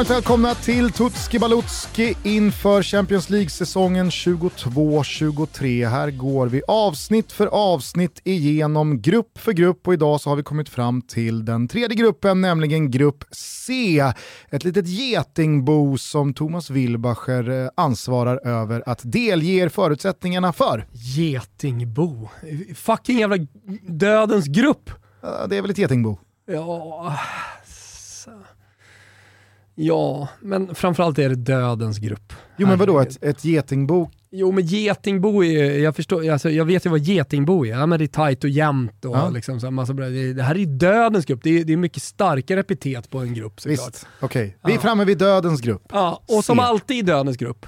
varmt välkomna till Tutski Balutski inför Champions League-säsongen 22-23. Här går vi avsnitt för avsnitt igenom grupp för grupp och idag så har vi kommit fram till den tredje gruppen, nämligen grupp C. Ett litet getingbo som Thomas Wilbacher eh, ansvarar över att delge er förutsättningarna för. Getingbo? Fucking jävla dödens grupp! Det är väl ett getingbo? Ja, Ja, men framförallt är det dödens grupp. Jo men vadå, ett, ett getingbo? Jo men getingbo är jag förstår, alltså, jag vet ju vad getingbo är. Ja, men det är tajt och jämnt och ja. liksom, så massa bra. Det här är dödens grupp, det är, det är mycket starkare epitet på en grupp såklart. Visst, okej. Okay. Vi är framme vid dödens grupp. Ja, och som alltid i dödens grupp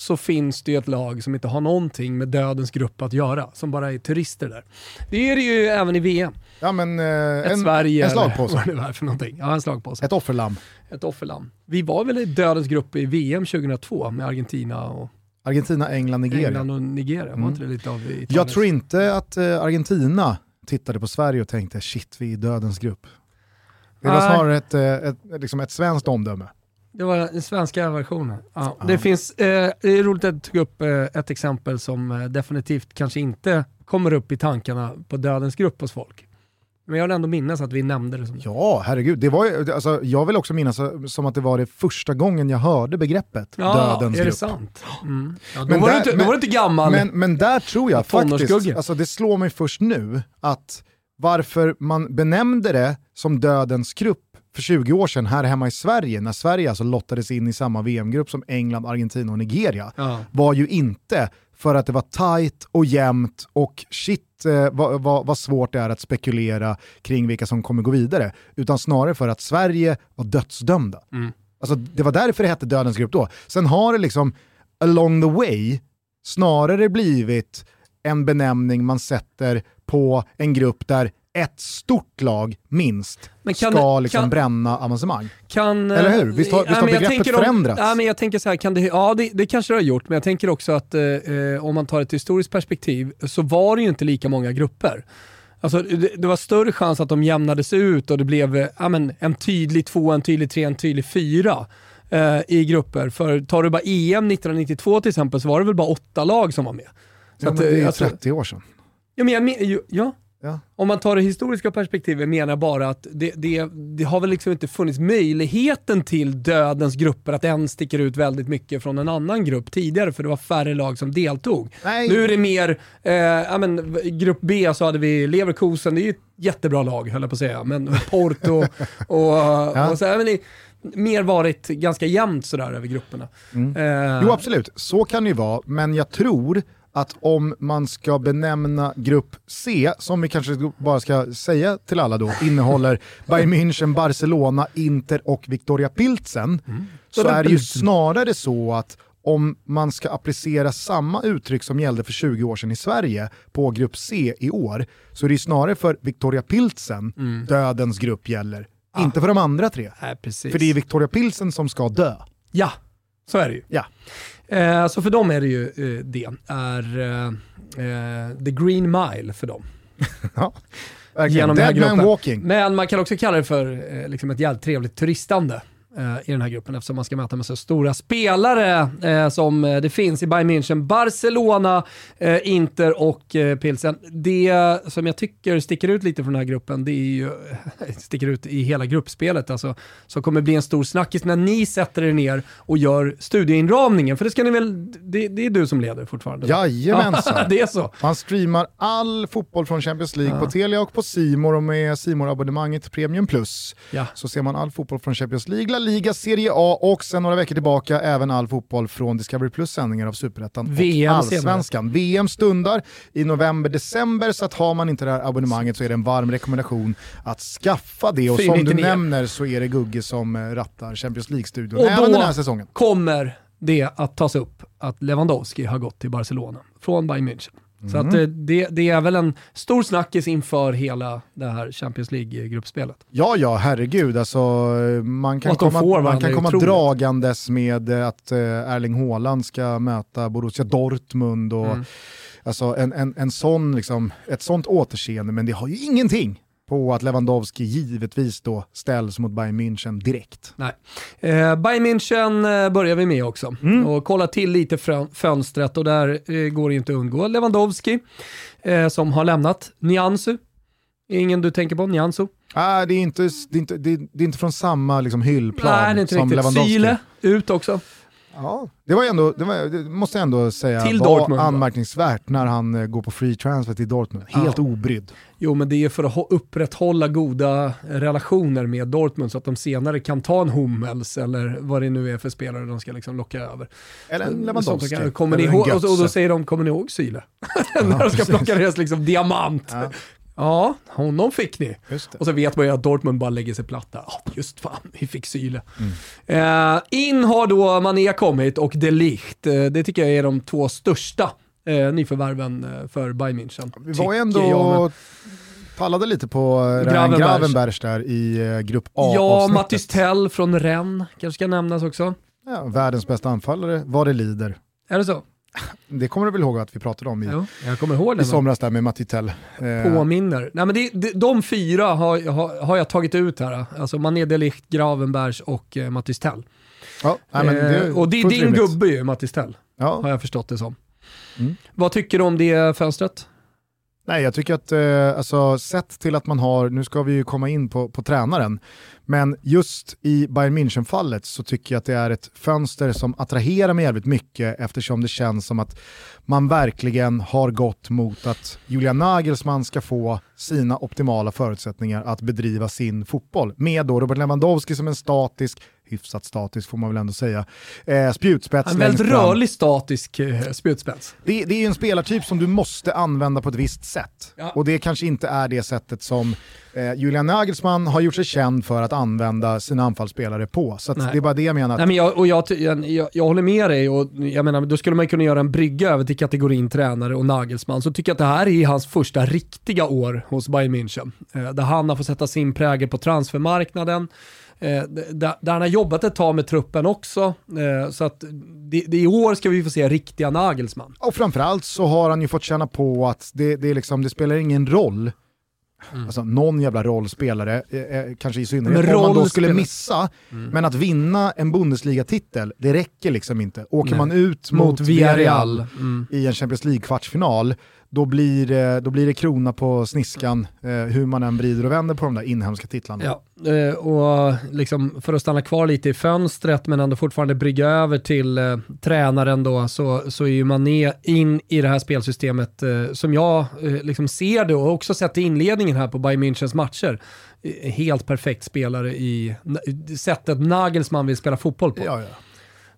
så finns det ju ett lag som inte har någonting med dödens grupp att göra, som bara är turister där. Det är det ju även i VM. Ja, men, eh, ett en, Sverige en slagpåse. vad det är för någonting. Ja, en slagpåse. Ett offerlamm. Ett offerlamm. Vi var väl i dödens grupp i VM 2002 med Argentina och Argentina, England, Nigeria. England och Nigeria, mm. var inte det lite av? Jag tror inte att eh, Argentina tittade på Sverige och tänkte shit, vi är i dödens grupp. Det var snarare ett, eh, ett, liksom ett svenskt omdöme. Det var den svenska versionen. Ja. ja. Det, finns, eh, det är roligt att du tog upp eh, ett exempel som eh, definitivt kanske inte kommer upp i tankarna på dödens grupp hos folk. Men jag vill ändå minnas att vi nämnde det. Som... Ja, herregud. Det var, alltså, jag vill också minnas som att det var det första gången jag hörde begreppet ja, dödens är grupp. det sant? Mm. Ja, då, men var där, inte, då var du inte gammal. Men, men där tror jag faktiskt, alltså, det slår mig först nu, att varför man benämnde det som dödens grupp för 20 år sedan här hemma i Sverige, när Sverige alltså lottades in i samma VM-grupp som England, Argentina och Nigeria, ja. var ju inte för att det var tight och jämnt och shit eh, vad, vad, vad, svårt det är att spekulera kring vilka som kommer gå vidare, utan snarare för att Sverige var dödsdömda. Mm. Alltså, det var därför det hette Dödens grupp då. Sen har det liksom along the way snarare blivit en benämning man sätter på en grupp där ett stort lag, minst, kan, ska liksom kan, bränna avancemang. Kan, Eller hur? Visst har, visst har begreppet förändrats? Ja, men jag tänker så här, kan det, ja det, det kanske det har gjort, men jag tänker också att eh, eh, om man tar ett historiskt perspektiv så var det ju inte lika många grupper. Alltså, det, det, var större chans att de jämnades ut och det blev eh, ja, men, en tydlig två, en tydlig tre, en tydlig fyra eh, i grupper. För tar du bara EM 1992 till exempel så var det väl bara åtta lag som var med. Så ja, att, det är alltså, 30 år sedan. Ja, men jag, ja, Ja. Om man tar det historiska perspektivet menar jag bara att det, det, det, har väl liksom inte funnits möjligheten till dödens grupper att en sticker ut väldigt mycket från en annan grupp tidigare för det var färre lag som deltog. Nej. Nu är det mer, eh, ja, men, grupp B så hade vi Leverkusen, det är ju ett jättebra lag höll jag på att säga, men Porto och, och, ja. och så, men det, mer varit ganska jämnt sådär över grupperna. Mm. Eh. Jo absolut, så kan det ju vara, men jag tror att om man ska benämna grupp C, som vi kanske bara ska säga till alla då, innehåller Bayern München, Barcelona, Inter och Victoria Pilsen, mm. så är det ju snarare så att om man ska applicera samma uttryck som gällde för 20 år sedan i Sverige på grupp C i år, så är det snarare för Victoria Pilsen mm. dödens grupp gäller, ah. inte för de andra tre. Nej, för det är Victoria Pilsen som ska dö. Ja, så är det ju. Ja. Eh, så för dem är det ju eh, det, är eh, eh the green mile för dem. ja, Genom Dead man walking. Men man kan också kalla det för eh, liksom ett jävligt trevligt turistande i den här gruppen eftersom man ska möta med så stora spelare eh, som eh, det finns i Bayern München, Barcelona, eh, Inter och eh, Pilsen. Det som jag tycker sticker ut lite från den här gruppen, det är ju, sticker ut i hela gruppspelet, alltså, som kommer bli en stor snackis när ni sätter er ner och gör studieinramningen. För det ska ni väl, det, det är du som leder fortfarande? Jajamensan. det är så. Man streamar all fotboll från Champions League ja. på Telia och på Simor och med simor abonnemanget Premium Plus ja. så ser man all fotboll från Champions League, La Liga, Serie A och sen några veckor tillbaka även all fotboll från Discovery Plus sändningar av Superettan och Allsvenskan. VM stundar i november-december så att har man inte det här abonnemanget så är det en varm rekommendation att skaffa det och som du nämner så är det Gugge som eh, rattar Champions League-studion även den här säsongen. kommer det att tas upp att Lewandowski har gått till Barcelona från Bayern München. Mm. Så att eh, det, det, är väl en stor snackis inför hela det här Champions League-gruppspelet. Ja, ja, herregud. Alltså, man kan komma, får, man kan komma dragandes med att eh, Erling Haaland ska möta Borussia Dortmund och mm. alltså, en, en, en sån, liksom, ett sånt återseende, men det har ju ingenting på att Lewandowski givetvis då ställs mot Bayern München direkt. Nej. Eh, Bayern München eh, börjar vi med också. Mm. Och kolla till lite fönstret och där eh, går det inte att undgå Lewandowski eh, som har lämnat Niansu. Ingen du tänker på, Niansu? Ah, det, är inte, det, är inte, det, är, inte från samma liksom, hyllplan Nej, det är inte som riktigt. Lewandowski. Sile, ut också. Ja, det var ändå, det, var, det måste jag ändå säga till var Dortmund, anmärkningsvärt när han uh, går på free transfer till Dortmund. Helt ja. obrydd. Jo, men det är för att upprätthålla goda relationer med Dortmund så att de senare kan ta en Hummels eller vad det nu är för spelare de ska liksom locka över. Eller en Lewandowski. Kommer ni ihåg, och, och, då säger de, kommer ni ihåg Syle? När de ska plocka deras liksom diamant. Ja. Ja, honom fick ni. Och så vet man ju att Dortmund bara lägger sig platt där. Oh, just fan, vi fick Syle. Mm. Eh, in har då Mané kommit och De Ligt. Eh, det tycker jag är de två största eh, nyförvärven eh, för Bayern München. Vi var ju ändå... Jag, Pallade lite på eh, Gravenbergs, Gravenbergs där i uh, grupp A Ja, Mattis Tell från Rennes kanske ska nämnas också. Ja, världens bästa anfallare, vad det lider. Är det så? Det kommer du väl ihåg att vi pratade om i, jo, jag kommer ihåg i somras där med Matitell. Eh. Påminner. Nej, men det, det, de fyra har, har, har, jag tagit ut här. Alltså Mané Delicht, Gravenbergs och eh, Mattis Tell. Ja, nej, men det eh, och det är din rimligt. gubbe ju, Mattis Tell. Ja. Har jag förstått det som. Mm. Vad tycker du om det fönstret? Nej, jag tycker att, eh, alltså, sett till att man har, nu ska vi ju komma in på, på tränaren, men just i Bayern München-fallet så tycker jag att det är ett fönster som attraherar mig jävligt mycket eftersom det känns som att man verkligen har gått mot att Julian Nagelsmann ska få sina optimala förutsättningar att bedriva sin fotboll. Med då Robert Lewandowski som en statisk, hyfsat statisk får man väl ändå säga, eh, spjutspets. En väldigt rörlig statisk eh, spjutspets. Det, det är ju en spelartyp som du måste använda på ett visst sätt. Ja. Och det kanske inte är det sättet som eh, Julian Nagelsmann har gjort sig känd för att använda sina anfallsspelare på. Så det är bara det jag menar. Nej, men jag, och jag, jag, jag, håller med dig och jag menar, då skulle man kunna göra en brygga över till kategorin tränare och Nagelsmann. Så tycker jag att det här är hans första riktiga år hos Bayern München. Eh, där han har fått sätta sin prägel på transfermarknaden. Eh, där, där, han har jobbat ett tag med truppen också. Eh, så att det, det, i år ska vi få se riktiga Nagelsmann. Och framförallt så har han ju fått känna på att det, det, liksom, det spelar ingen roll Mm. Alltså någon jävla rollspelare, eh, eh kanske i synnerhet om man då skulle missa, mm. men att vinna en Bundesliga-titel, det räcker liksom inte. Åker Nej. man ut mot, mot Villarreal mm. i en Champions League-kvartsfinal, då blir, det, då blir det krona på sniskan eh, hur man än vrider och vänder på de där inhemska titlarna. Ja, eh, och liksom för att stanna kvar lite i fönstret men ändå fortfarande brygga över till eh, tränaren då så, så är ju Mané in i det här spelsystemet eh, som jag eh, liksom ser det och också sett i inledningen här på Bayern Münchens matcher. Eh, helt perfekt spelare i sättet Nagelsmann vill spela fotboll på. Ja, ja.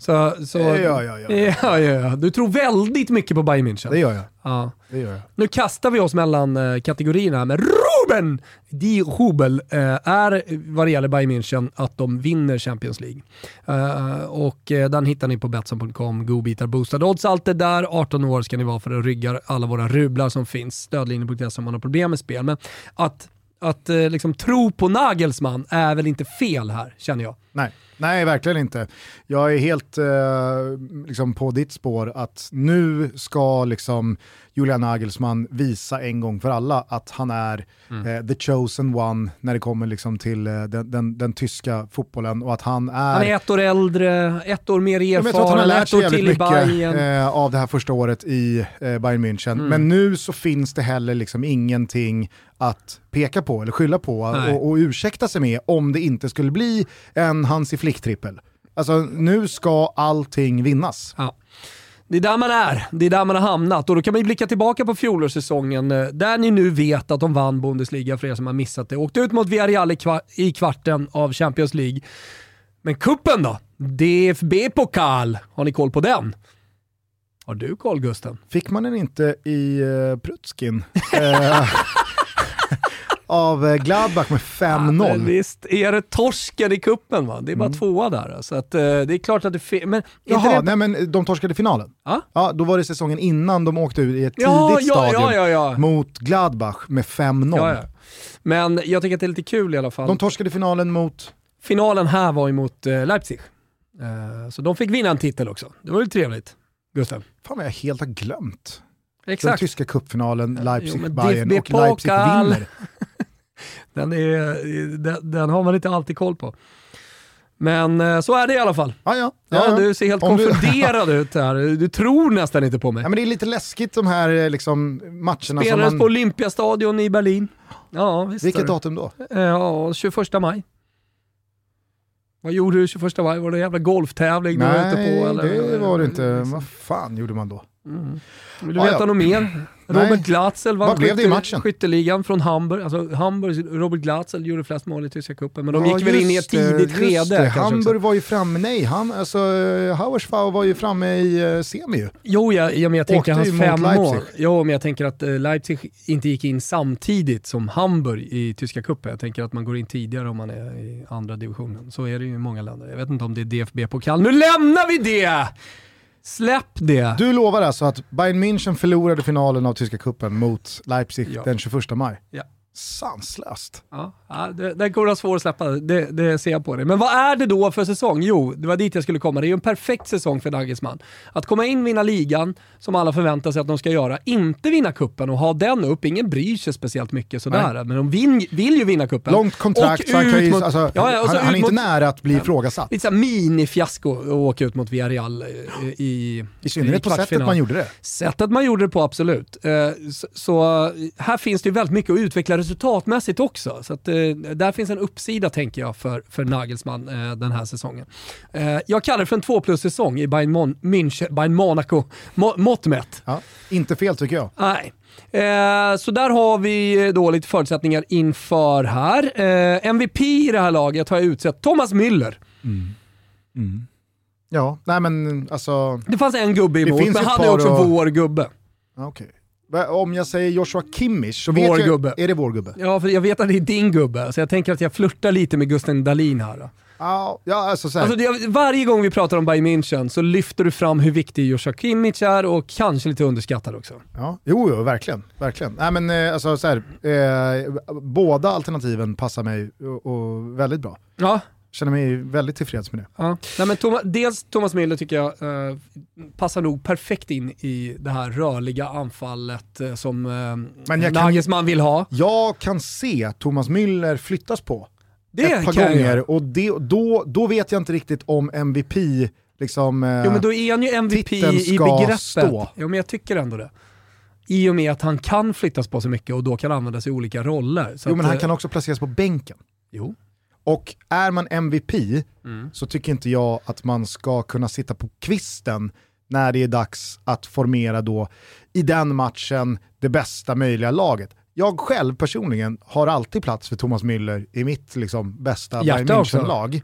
Så, så, ja, ja, ja. ja, ja. Du tror väldigt mycket på Bayern München. Det gör jag. Ja. Det gör jag. Nu kastar vi oss mellan uh, kategorierna, men Ruben Di Hubel uh, är vad det gäller Bayern München att de vinner Champions League. Uh, och den hittar ni på Betsson.com, godbitar, boostade odds, allt det där. 18 år ska ni vara för att rygga alla våra rublar som finns. Stödlinjen.se om man har problem med spel. Men att, att liksom, tro på Nagelsmann är väl inte fel här, känner jag. Nej. Nej, verkligen inte. Jag är helt eh, liksom på ditt spår att nu ska liksom Julian Nagelsmann visa en gång för alla att han är mm. eh, the chosen one när det kommer liksom till eh, den, den, den, tyska fotbollen och att han är... Han är ett år äldre, ett år mer erfaren, han har lärt sig jävligt mycket eh, av det här första året i eh, Bayern München. Mm. Men nu så finns det heller liksom ingenting att peka på eller skylla på och, och ursäkta sig med om det inte skulle bli en Hansi Flick-trippel. Alltså nu ska allting vinnas. Ja. Det är där man är, det är där man har hamnat och då kan man ju blicka tillbaka på fjolårssäsongen eh, där ni nu vet att de vann Bundesliga för er som har missat det. Åkte ut mot Villarreal i, kvarten av Champions League. Men kuppen då? DFB-pokal, har ni koll på den? Har du koll Gusten? Fick man den inte i uh, Prutskin? av eh, Gladbach med 5-0. Ja, visst är det torsken i kuppen va? Det är bara mm. tvåa där. Så att, uh, det är klart att det men Jaha, det... nej men de torskade finalen. Ah? Ja, då var det säsongen innan de åkte ut i ett ja, tidigt ja, stadium ja, mot Gladbach med 5-0. Men jag tycker att det är lite kul i alla fall. De torskade finalen mot? Finalen här var ju mot uh, Leipzig. Så de fick vinna en titel också. Det var ju trevligt. Gustav. Fan vad jag helt har glömt. Exakt. Den tyska cupfinalen, Leipzig-Bayern och Leipzig vinner. den, är, den, den, har man inte alltid koll på. Men eh, så är det i alla fall. Ja, ja. ja, ja. Du ser helt Om konfunderad du... ut här. Du tror nästan inte på mig. Ja, men det är lite läskigt de här eh, liksom, matcherna. Spelades man... på Olympiastadion i Berlin. Ja, visst Vilket datum då? Ja, 21 maj. Vad gjorde du 21 maj? Var det en jävla golftävling Nej, du var ute på? Eller? det var det inte. Vad fan gjorde man då? Mm. Vill du veta ah, ja. något mer? Robert Glatzel vann skytte, skytteligan från Hamburg. Alltså Hamburg, Robert Glatzel gjorde flest mål i tyska cupen, men de ja, gick väl in i ett tidigt skede. Hamburg var ju framme, nej, han, alltså, Hauersfau var ju framme i uh, semi ju. Jo, ja, ja, men jag tänker hans fem mål. Jo, men jag tänker att uh, Leipzig inte gick in samtidigt som Hamburg i tyska cupen. Jag tänker att man går in tidigare om man är i andra divisionen. Så är det ju i många länder. Jag vet inte om det är DFB-pokal. Nu lämnar vi det! Släpp det! Du lovar alltså att Bayern München förlorade finalen av tyska kuppen mot Leipzig ja. den 21 maj? Ja sanslöst. Ja, det, det kommer vara svårt att släppa, det, det ser jag på det. Men vad är det då för säsong? Jo, det var dit jag skulle komma. Det är ju en perfekt säsong för Nagelsmann. Att komma in, vinna ligan, som alla förväntar sig att de ska göra, inte vinna kuppen och ha den upp. Ingen bryr sig speciellt mycket sådär, Nej. men de vin, vill ju vinna kuppen. Långt kontrakt, så han, kan ju, alltså, ja, han, han, är inte nära att bli ifrågasatt. Lite mini-fiasko att åka ut mot Villarreal i, i I synnerhet på sättet man gjorde det. Sättet man gjorde det på, absolut. Eh, så, så här finns det ju väldigt mycket att utveckla resultatmässigt också. Så att, eh, där finns en uppsida tänker jag för, för Nagelsmann eh, den här säsongen. Eh, jag kallar det för en 2 plus-säsong i Bayern, Mon München, Bayern Monaco, Mo mått mätt. Ja, inte fel tycker jag. Nej. Eh, så där har vi då lite förutsättningar inför här. Eh, MVP i det här laget har jag utsett Thomas Müller. Mm. Mm. Ja, nej men alltså... Det fanns en gubbe emot, men han är också och... vår gubbe. Okay. Om jag säger Joshua Kimmich så vår vet gubbe. jag, är det vår gubbe? Ja, för jag vet att det är din gubbe, så jag tänker att jag flörtar lite med Gusten Dahlin här. Då. Ja, alltså, alltså det, varje gång vi pratar om Bayern München så lyfter du fram hur viktig Joshua Kimmich är och kanske lite underskattad också. Ja, jo, jo verkligen. verkligen. Nej, men, eh, alltså, så här, eh, båda alternativen passar mig och, och väldigt bra. Ja känner mig väldigt tillfreds med det. Ja. Nej, men Thomas, dels Thomas Müller tycker jag eh, passar nog perfekt in i det här rörliga anfallet eh, som eh, Nagelsmann vill ha. Jag kan se Thomas Müller flyttas på det ett par gånger jag. och det, då, då vet jag inte riktigt om MVP liksom, eh, Jo men då är han ju MVP i begreppet. Stå. Jo men jag tycker ändå det i och med att han kan flyttas på så mycket och då kan användas i olika roller. jo men han eh, kan också placeras på bänken. Jo. Och är man MVP mm. så tycker inte jag att man ska kunna sitta på kvisten när det är dags att formera då i den matchen det bästa möjliga laget. Jag själv personligen har alltid plats för Thomas Müller i mitt liksom, bästa Bayern München-lag.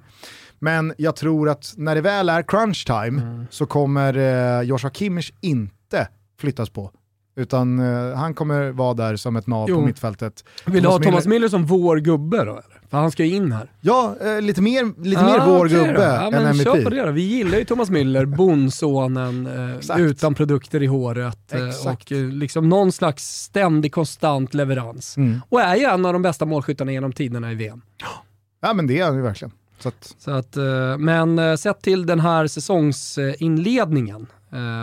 Men jag tror att när det väl är crunch time mm. så kommer eh, Joshua Kimmich inte flyttas på. Utan eh, han kommer vara där som ett nav jo. på mittfältet. Vill du ha Thomas Müller som vår gubbe då? Eller? För han ska ju in här. Ja, eh, lite mer, lite ah, mer vår okay gubbe ja, än MVP. Kör på det då. Vi gillar ju Thomas Müller, bondsonen, eh, utan produkter i håret eh, och eh, liksom någon slags ständig konstant leverans. Mm. Och är ju en av de bästa målskyttarna genom tiderna i VM. Ja men det är han ju verkligen. Så att... Så att, eh, men eh, sett till den här säsongsinledningen,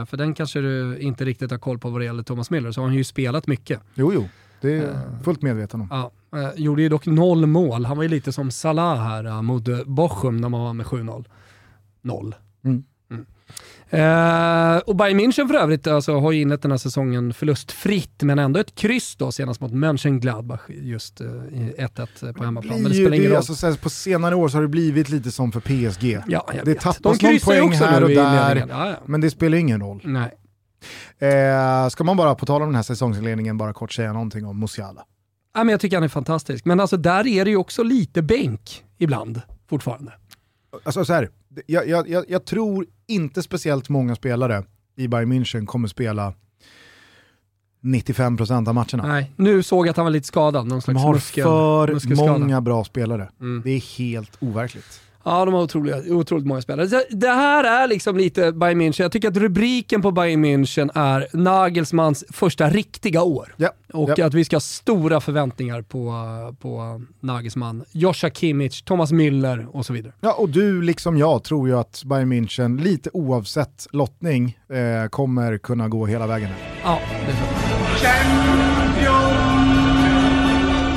för den kanske du inte riktigt har koll på vad det gäller Thomas Müller, så har han ju spelat mycket. Jo, jo. Det är jag fullt medveten om. Ja, Eh, gjorde ju dock noll mål. Han var ju lite som Salah här uh, mot uh, Bochum när man var med 7-0. Noll. Mm. Mm. Uh, och Bayern München för övrigt alltså, har ju inlett den här säsongen förlustfritt, men ändå ett kryss då senast mot Mönchengladbach just uh, 1-1 på hemmaplan. Men det spelar ingen roll. Alltså, på senare år så har det blivit lite som för PSG. Ja, jag det vet. tappas De någon poäng här och där, ja, ja. men det spelar ingen roll. Nej. Eh, ska man bara, på tal om den här säsongsinledningen, bara kort säga någonting om Musiala? Ja, men jag tycker han är fantastisk. Men alltså där är det ju också lite bänk ibland fortfarande. Alltså så här, jag, jag, jag, tror inte speciellt många spelare i Bayern München kommer spela 95% av matcherna. Nej, nu såg jag att han var lite skadad. Någon slags De har muskel, för många bra spelare. Mm. Det är helt overkligt. Ja, de har otroligt, otroligt många spelare. Det här är liksom lite Bayern München. Jag tycker att rubriken på Bayern München är Nagelsmans första riktiga år. Ja. Och ja. att vi ska ha stora förväntningar på, på Nagelsmann. Joshua Kimmich, Thomas Müller och så vidare. Ja, och du liksom jag tror ju att Bayern München, lite oavsett lottning, eh, kommer kunna gå hela vägen. Ja, det tror jag.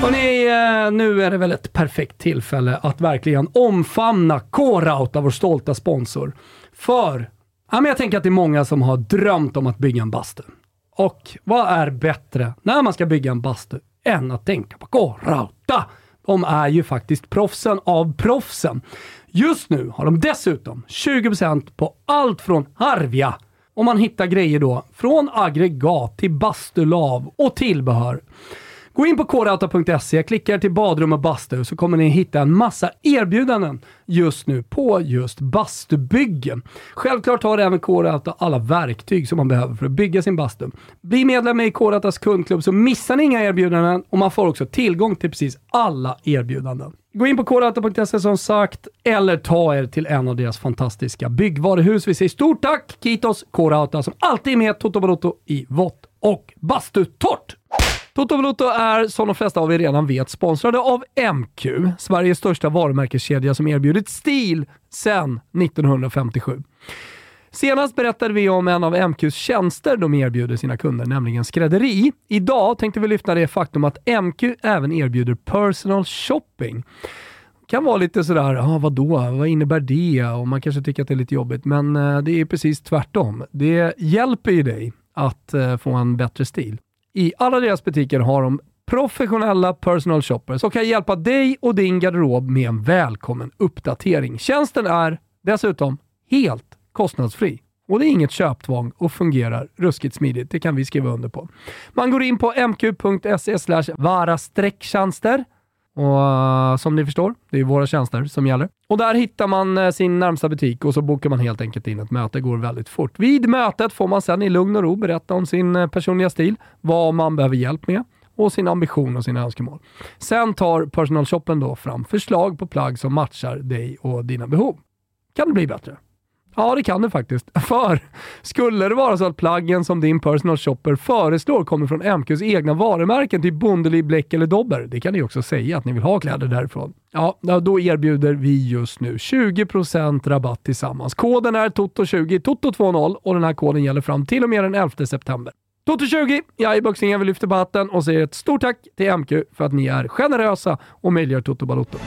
Hörrni, eh, nu är det väl ett perfekt tillfälle att verkligen omfamna K-Rauta, vår stolta sponsor. För ja, men jag tänker att det är många som har drömt om att bygga en bastu. Och vad är bättre när man ska bygga en bastu än att tänka på K-Rauta? De är ju faktiskt proffsen av proffsen. Just nu har de dessutom 20% på allt från Harvia och man hittar grejer då från aggregat till bastulav och tillbehör. Gå in på kodauta.se, klicka till badrum och bastu så kommer ni hitta en massa erbjudanden just nu på just bastubyggen. Självklart har även Kodauta alla verktyg som man behöver för att bygga sin bastu. Bli medlem i Kodautas kundklubb så missar ni inga erbjudanden och man får också tillgång till precis alla erbjudanden. Gå in på kodauta.se som sagt, eller ta er till en av deras fantastiska byggvaruhus. Vi säger stort tack Kitos Kodauta som alltid är med Toto Balotto i vått och bastutort. Toto Valuto är, som de flesta av er redan vet, sponsrade av MQ, Sveriges största varumärkeskedja som erbjudit stil sedan 1957. Senast berättade vi om en av MQs tjänster de erbjuder sina kunder, nämligen skrädderi. Idag tänkte vi lyfta det faktum att MQ även erbjuder personal shopping kan vara lite sådär, ah, vadå, vad innebär det? Och man kanske tycker att det är lite jobbigt, men eh, det är precis tvärtom. Det hjälper ju dig att eh, få en bättre stil. I alla deras butiker har de professionella personal shoppers som kan hjälpa dig och din garderob med en välkommen uppdatering. Tjänsten är dessutom helt kostnadsfri. Och det är inget köptvång och fungerar ruskigt smidigt. Det kan vi skriva under på. Man går in på mq.se varastrecktjänster och uh, som ni förstår, det är våra tjänster som gäller. Och där hittar man uh, sin närmsta butik och så bokar man helt enkelt in ett möte. Det går väldigt fort. Vid mötet får man sedan i lugn och ro berätta om sin uh, personliga stil, vad man behöver hjälp med och sin ambition och sina önskemål. Sen tar personalshoppen då fram förslag på plagg som matchar dig och dina behov. Kan det bli bättre? Ja, det kan det faktiskt. För skulle det vara så att plaggen som din personal shopper föreslår kommer från MQs egna varumärken, typ Bondeli, Bleck eller Dobber, det kan ni också säga att ni vill ha kläder därifrån. Ja, då erbjuder vi just nu 20% rabatt tillsammans. Koden är TOTO20, TOTO20 och den här koden gäller fram till och med den 11 september. Toto20, jag är boxningen, vi lyfter på hatten och säger ett stort tack till MQ för att ni är generösa och möjliggör Toto Balotto.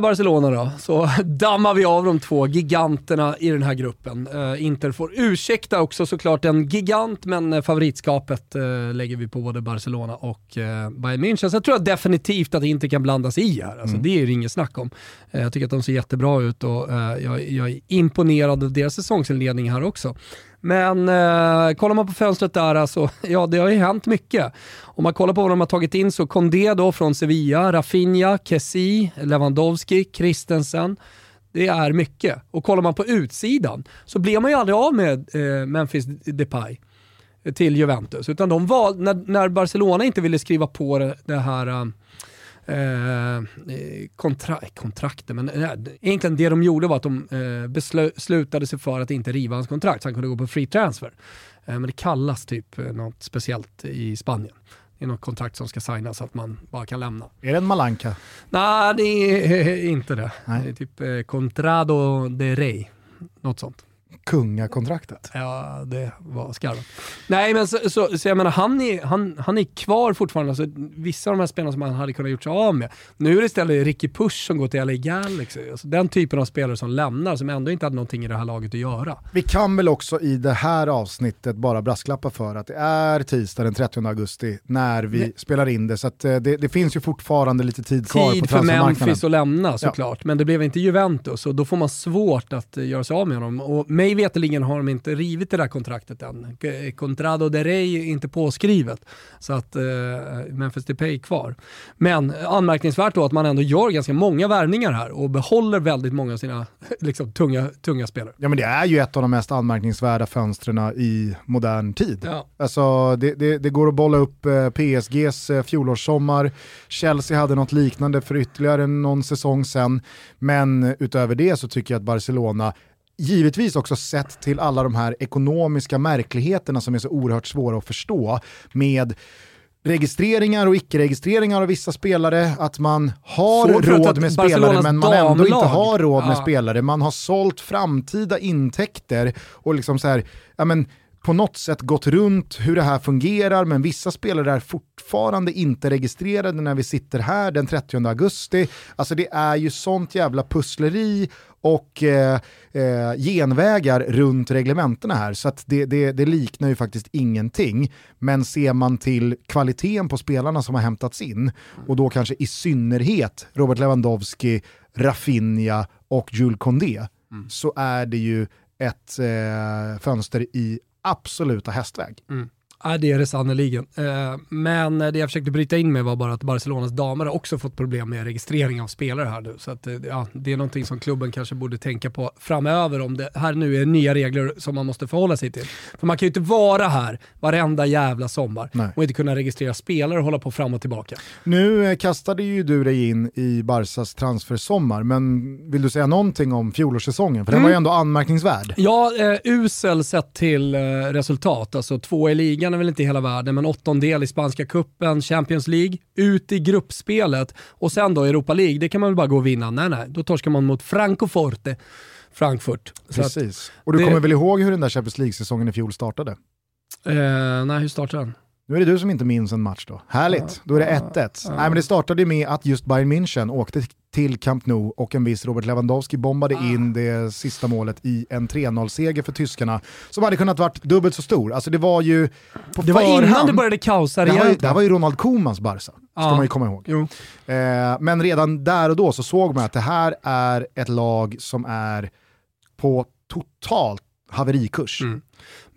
Barcelona då, så dammar vi av de två giganterna i den här gruppen. Uh, Inter får ursäkta också såklart en gigant, men eh, favoritskapet lägger vi på både Barcelona och Bayern München. Så jag tror definitivt att Inter kan blandas i här. Alltså, mm. Det är det inget snack om. jag tycker att de ser jättebra ut och jag, jag är imponerad av deras säsongsinledning här också. Men eh, kollar man på fönstret där, alltså, ja det har ju hänt mycket. Om man kollar på vad de har tagit in så Kondé då från Sevilla, Rafinha, Kessi, Lewandowski, Christensen. Det är mycket. Och kollar man på utsidan så blir man ju aldrig av med eh, Memphis Depay till Juventus. Utan de val, när, när Barcelona inte ville skriva på det, det här eh, Eh, kontra kontrakten, men eh, egentligen det de gjorde var att de eh, beslutade sig för att inte riva hans kontrakt så han kunde gå på free transfer. Eh, men det kallas typ eh, något speciellt i Spanien. Det är något kontrakt som ska signas så att man bara kan lämna. Är det en Malanka? Nej, det är inte det. Nej. Det är typ eh, Contrado de Rey, något sånt kungakontraktet. Ja, det var skarvat. Nej, men så, så, så, jag menar, han är, han, han är kvar fortfarande. Alltså, vissa av de här spelarna som han hade kunnat gjort sig av med. Nu är det istället Ricky Push som går till LA Galaxy. Alltså, den typen av spelare som lämnar, som ändå inte hade någonting i det här laget att göra. Vi kan väl också i det här avsnittet bara brasklappa för att det är tisdag den 30 augusti när vi Nej. spelar in det. Så att, eh, det, det, finns ju fortfarande lite tid kvar tid på transfermarknaden. Tid för Memphis att lämna såklart, ja. men det blev inte Juventus och då får man svårt att eh, göra sig av med honom. Och mig veterligen har de inte rivit det där kontraktet än. Contrado de Rey är inte påskrivet, så att eh, Memphis Depay är kvar. Men anmärkningsvärt då att man ändå gör ganska många värvningar här och behåller väldigt många av sina liksom, tunga, tunga spelare. Ja men det är ju ett av de mest anmärkningsvärda fönstren i modern tid. Ja. Alltså, det, det, det, går att bolla upp eh, PSGs eh, fjolårssommar, Chelsea hade något liknande för ytterligare någon säsong sen, men utöver det så tycker jag att Barcelona givetvis också sett till alla de här ekonomiska märkligheterna som är så oerhört svåra att förstå med registreringar och icke-registreringar av vissa spelare, att man har Svårt råd med spelare men man ändå inte har råd med ja. spelare. Man har sålt framtida intäkter och liksom så här, ja men på något sätt gått runt hur det här fungerar, men vissa spelare är fortfarande inte registrerade när vi sitter här den 30 augusti. Alltså det är ju sånt jävla pussleri och eh, eh, genvägar runt reglementena här. Så att det, det, det, liknar ju faktiskt ingenting. Men ser man till kvaliteten på spelarna som har hämtats in, och då kanske i synnerhet Robert Lewandowski, Rafinha och Jules Condé, mm. så är det ju ett eh, fönster i absoluta hästväg. Mm. Ja, det är det sannerligen. Eh, men det jag försökte bryta in med var bara att Barcelonas damer har också fått problem med registrering av spelare här nu. Så att, eh, ja, det är någonting som klubben kanske borde tänka på framöver om det här nu är nya regler som man måste förhålla sig till. För man kan ju inte vara här varenda jävla sommar Nej. och inte kunna registrera spelare och hålla på fram och tillbaka. Nu eh, kastade ju du dig in i Barsas transfersommar, men vill du säga någonting om fjolårssäsongen? För den var ju mm. ändå anmärkningsvärd. Ja, eh, usel sett till eh, resultat. Alltså två i ligan ligan är väl inte hela världen, men åttondel i spanska kuppen, Champions League, ut i gruppspelet och sen då Europa League, det kan man väl bara gå och vinna. Nej, nej, då torskar man mot Francoforte. Frankfurt. Precis. och du det... kommer väl ihåg hur den där Champions League-säsongen i fjol startade? Eh, nej, hur startade den? Nu är det du som inte minns en match då. Härligt, då är det 1-1. Ja. Nej men det startade med att just Bayern München åkte till Camp Nou och en viss Robert Lewandowski bombade ah. in det sista målet i en 3-0-seger för tyskarna som hade kunnat varit dubbelt så stor. Alltså det var ju på Det var innan det började kaosa det, det här var ju Ronald Komans Barca, ska ah. man ju komma ihåg. Eh, men redan där och då så såg man att det här är ett lag som är på totalt haverikurs. Mm.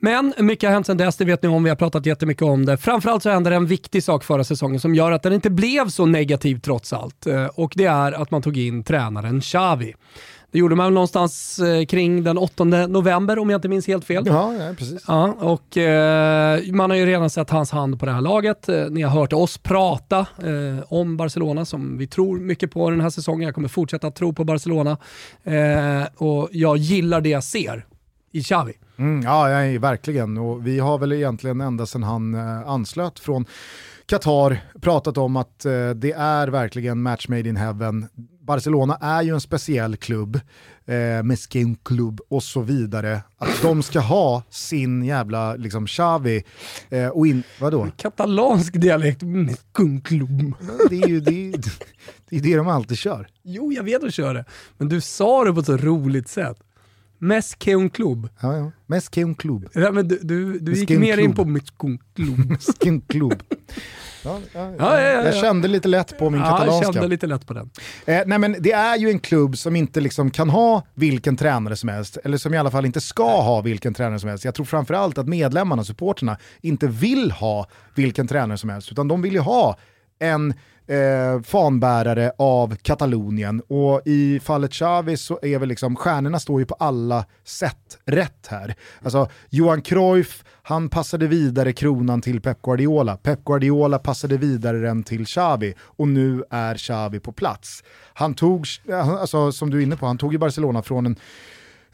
Men mycket har hänt sedan dess, det vet ni om, vi har pratat jättemycket om det. Framförallt så hände det en viktig sak förra säsongen som gör att den inte blev så negativ trots allt. Eh, och det är att man tog in tränaren Xavi. Det gjorde man någonstans eh, kring den 8 november om jag inte minns helt fel. Ja, ja precis. Ja, och eh, man har ju redan sett hans hand på det här laget. Ni har hört oss prata eh, om Barcelona som vi tror mycket på den här säsongen. Jag kommer fortsätta att tro på Barcelona. Eh, och jag gillar det jag ser i Xavi. Mm, ja, ja, verkligen. Och vi har väl egentligen ända sedan han eh, anslöt från Qatar pratat om att eh, det är verkligen match made in heaven. Barcelona är ju en speciell klubb, eh, Mesquin klubb och så vidare. Att de ska ha sin jävla liksom Xavi eh, och in, vadå? Katalansk dialekt, Mesquin klubb. Det är ju det, det, är det de alltid kör. Jo, jag vet att de kör det. Men du sa det på ett så roligt sätt. Meskeun Club. Ja, ja. Meskeun Club. Ja, men du, du, du gick mer in på Meskeun Club. Meskeun Club. Ja, ja, ja, jag kände lite lätt på min katalanska. Jag kände lite lätt på den. Eh, nej men det är ju en klubb som inte liksom kan ha vilken tränare som helst, eller som i alla fall inte ska ha vilken tränare som helst. Jag tror framförallt att medlemmarna, supporterna, inte vill ha vilken tränare som helst, utan de vill ju ha en eh, fanbärare av Katalonien och i fallet Xavi så är väl liksom, stjärnorna står ju på alla sätt rätt här. Alltså Johan Cruyff, han passade vidare kronan till Pep Guardiola, Pep Guardiola passade vidare den till Xavi och nu är Xavi på plats. Han tog, eh, alltså, som du är inne på, han tog ju Barcelona från en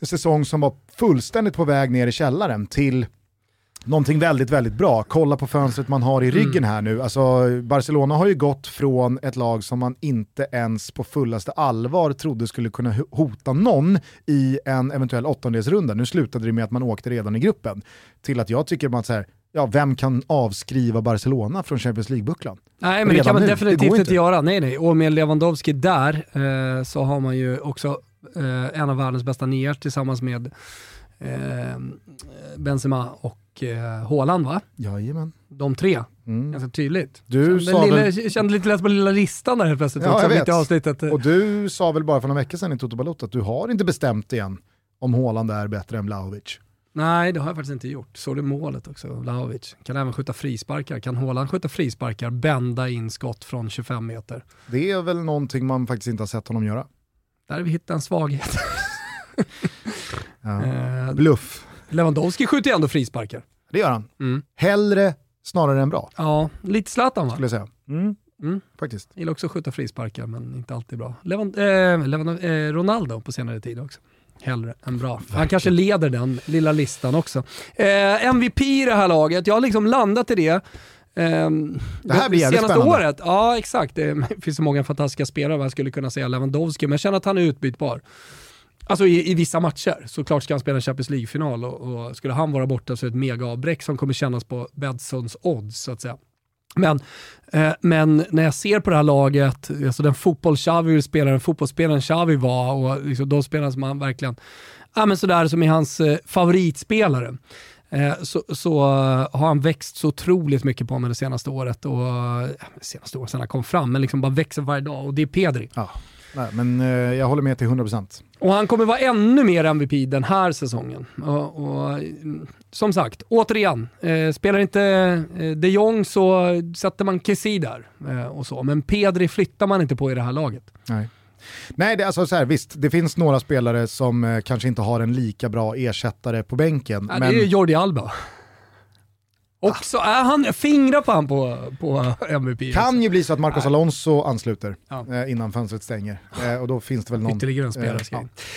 säsong som var fullständigt på väg ner i källaren till någonting väldigt, väldigt bra. Kolla på fönstret man har i ryggen mm. här nu. Alltså, Barcelona har ju gått från ett lag som man inte ens på fullaste allvar trodde skulle kunna hota någon i en eventuell åttondelsrunda. Nu slutade det med att man åkte redan i gruppen. Till att jag tycker att så här, ja, vem kan avskriva Barcelona från Champions League-bucklan? Nej, men Redan det kan man nu. definitivt inte. inte göra. Nej, nej. Och med Lewandowski där eh, så har man ju också eh, en av världens bästa nior tillsammans med eh, Benzema och eh, Haaland va? Jajamän. De tre. Mm. Ganska tydligt. Du kände, lilla, väl... kände lite lätt på lilla listan där helt plötsligt. Ja, jag vet. Avsnittet. Och du sa väl bara för några veckor sedan i Toto Balotto att du har inte bestämt igen om Haaland är bättre än Vlahovic. Nej, det har jag faktiskt inte gjort. Så det målet också, Vlahovic. Kan även skjuta frisparkar. Kan Haaland skjuta frisparkar, bända in skott från 25 meter? Det är väl någonting man faktiskt inte har sett honom göra. Där har vi hittat en svaghet. ja. Eh, Bluff. Lewandowski skjuter ju ändå frisparkar. Det gör han. Mm. Hellre snarare än bra. Ja, lite Zlatan va? Skulle jag säga. Mm. Mm. Faktiskt. Gillar också att skjuta frisparkar men inte alltid bra. Levand, eh, Levand, eh, Ronaldo på senare tid också. Hellre än bra. Verkligen. Han kanske leder den lilla listan också. Eh, MVP i det här laget, jag har liksom landat i det. Um, det här blir jävligt Senaste spännande. året, ja exakt. Det finns så många fantastiska spelare, jag skulle kunna säga Lewandowski, men jag känner att han är utbytbar. Alltså i, i, vissa matcher. Såklart ska han spela en Champions League-final och, och, skulle han vara borta så är det ett mega-avbräck som kommer kännas på Bedsons odds så att säga. Men, eh, men när jag ser på det här laget, alltså den fotboll Xavi vill spela, den fotbollsspelaren Xavi var och liksom de spelarna som han verkligen, ja men sådär som är hans eh, favoritspelare. Eh, så, så eh, har han växt så otroligt mycket på mig det senaste året. Och, senaste året sedan han kom fram, men liksom bara växer varje dag och det är Pedri. Ja. Nej, men eh, jag håller med till 100%. Och han kommer vara ännu mer MVP den här säsongen. Och, och som sagt, återigen, eh, spelar inte eh, de Jong så sätter man Kessie där. Eh, och så. Men Pedri flyttar man inte på i det här laget. Nej. Nej, det, alltså så här, visst, det finns några spelare som eh, kanske inte har en lika bra ersättare på bänken. Ja, men... Det är Jordi Alba. Också, är han, fingrar på han på, på MVP. Kan ju bli så att Marcos Alonso ansluter ja. eh, innan fönstret stänger. Eh, och då finns det väl någon... Ytterligare en spelare. Eh,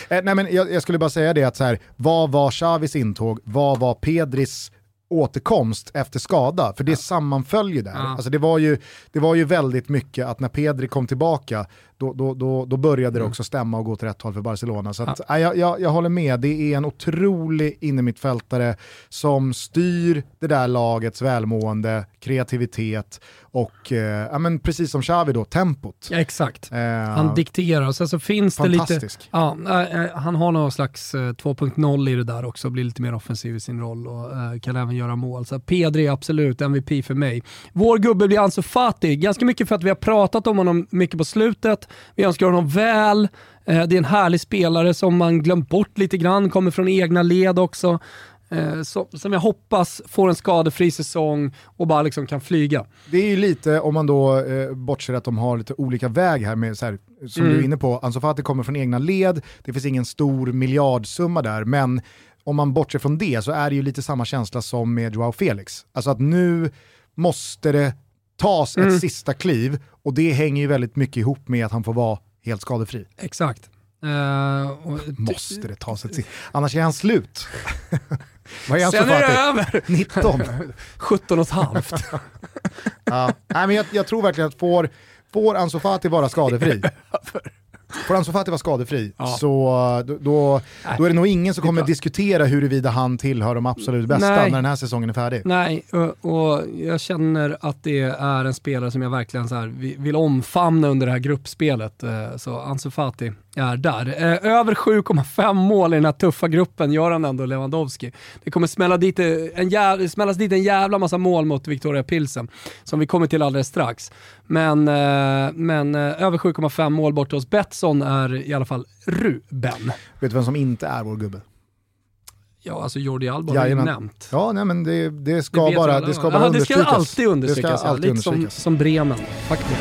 ja. eh, nej men jag, jag, skulle bara säga det att så här, vad var Xavis intåg, vad var Pedris återkomst efter skada, för det ja. sammanföll ju där. Ja. Alltså det, var ju, det var ju väldigt mycket att när Pedri kom tillbaka, då, då, då, då började det mm. också stämma och gå till rätt håll för Barcelona. Så att, ja. jag, jag, jag håller med, det är en otrolig innermittfältare som styr det där lagets välmående, kreativitet och, eh, ja, men precis som Xavi då, tempot. Ja, exakt. Eh, han dikterar, sen så finns det lite... Ja, äh, han har någon slags 2.0 i det där också, blir lite mer offensiv i sin roll och kan även göra mål. Så Pedri är absolut MVP för mig. Vår gubbe blir Ansu Fati, ganska mycket för att vi har pratat om honom mycket på slutet. Vi önskar honom väl. Eh, det är en härlig spelare som man glömt bort lite grann, kommer från egna led också. Eh, som jag hoppas får en skadefri säsong och bara liksom kan flyga. Det är ju lite, om man då eh, bortser att de har lite olika väg här, med, så här, som mm. du är inne på, Ansu Fati kommer från egna led, det finns ingen stor miljardsumma där, men om man bortser från det så är det ju lite samma känsla som med Joao Felix. Alltså att nu måste det tas ett mm. sista kliv och det hänger ju väldigt mycket ihop med att han får vara helt skadefri. Exakt. Uh, och, måste det tas ett sista, annars är han slut. Vad är Sen är det över! 19. 17 och ett halvt. ja. Nej, men jag, jag, tror verkligen att får, får Ansu Fati vara skadefri, Får Ansu Fati vara skadefri ja. så då, då, då, är det nog ingen som kommer diskutera huruvida han tillhör de absolut bästa Nej. när den här säsongen är färdig. Nej, och, och, jag känner att det är en spelare som jag verkligen så här, vill omfamna under det här gruppspelet. Eh, så Ansu Fati är där. Eh, över 7,5 mål i den här tuffa gruppen gör han ändå, Lewandowski. Det kommer smälla dit en jävla, smällas dit en jävla massa mål mot Victoria Pilsen, som vi kommer till alldeles strax. Men, eh, men över 7,5 mål borta hos Betsson är i alla fall Ruben. Vet du vem som inte är vår gubbe? Ja, alltså Jordi Alba har ju nämnt. Ja, nej, men det, det ska det bara, det ska bara Aha, understrykas. Det ska alltid understrykas, det ska alltid ja. lite som, som Bremen. Faktiskt.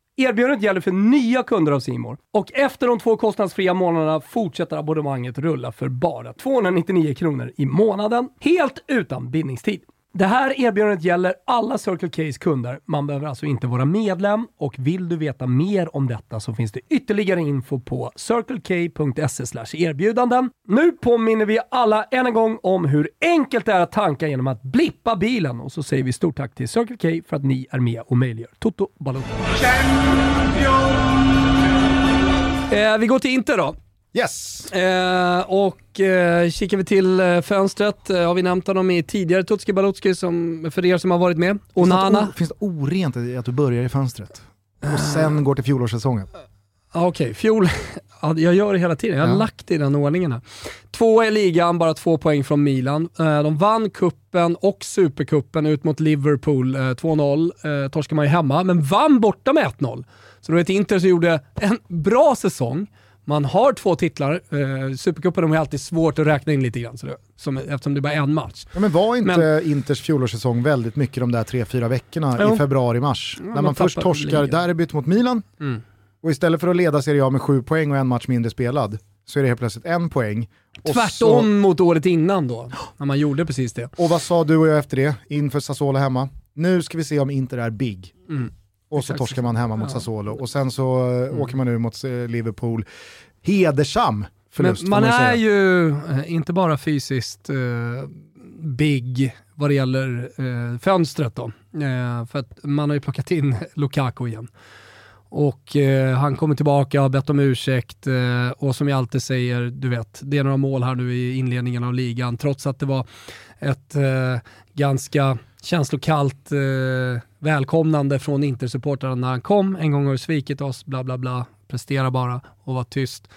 Erbjudandet gäller för nya kunder av Simor och efter de två kostnadsfria månaderna fortsätter abonnemanget rulla för bara 299 kronor i månaden, helt utan bindningstid. Det här erbjudandet gäller alla Circle K's kunder. Man behöver alltså inte vara medlem och vill du veta mer om detta så finns det ytterligare info på circlek.se erbjudanden. Nu påminner vi alla än en gång om hur enkelt det är att tanka genom att blippa bilen och så säger vi stort tack till Circle K för att ni är med och möjliggör Toto Balotto. Eh, vi går till Inter då. Yes! Eh, och eh, kikar vi till eh, fönstret, eh, har vi nämnt honom i tidigare Tutski Balutski som, för er som har varit med. Onana. Finns det orent i att du börjar i fönstret? Och sen går till fjolårssäsongen? Okej, okay. Fjol... Ja, jag gör det hela tiden. Jag har ja. lagt i den ordningen här. Två i ligan, bara två poäng från Milan. Eh, de vann kuppen och superkuppen ut mot Liverpool 2-0. Torskade man ju hemma, men vann borta med 1-0. Så det var ett Inter som gjorde en bra säsong. Man har två titlar. Eh, Supercupen är alltid svårt att räkna in lite grann, så det, som, eftersom det bara är en match. Ja, men var inte men, Inters fjolårssäsong väldigt mycket de där tre, fyra veckorna jo. i februari-mars? Ja, när man först torskar derbyt mot Milan mm. och istället för att leda Serie A med sju poäng och en match mindre spelad så är det helt plötsligt en poäng. Tvärtom så... mot året innan då, när man gjorde precis det. Och vad sa du och jag efter det, inför Sassuolo hemma? Nu ska vi se om Inter är big. Mm. Och så torskar man hemma mot. Sassuolo och sen så mm. åker man nu mot eh, Liverpool. Hedersam förlust Men man, man är ju eh, inte bara fysiskt uh, big vad det gäller uh, fönstret då. Uh, för att man har ju plockat in Lukaku igen. Och eh, han kommer tillbaka, har bett om ursäkt eh, och som jag alltid säger, du vet, det är några mål här nu i inledningen av ligan, trots att det var ett eh, ganska känslokallt eh, välkomnande från Intersupportrarna när han kom. En gång har du svikit oss, bla bla bla, prestera bara och var tyst.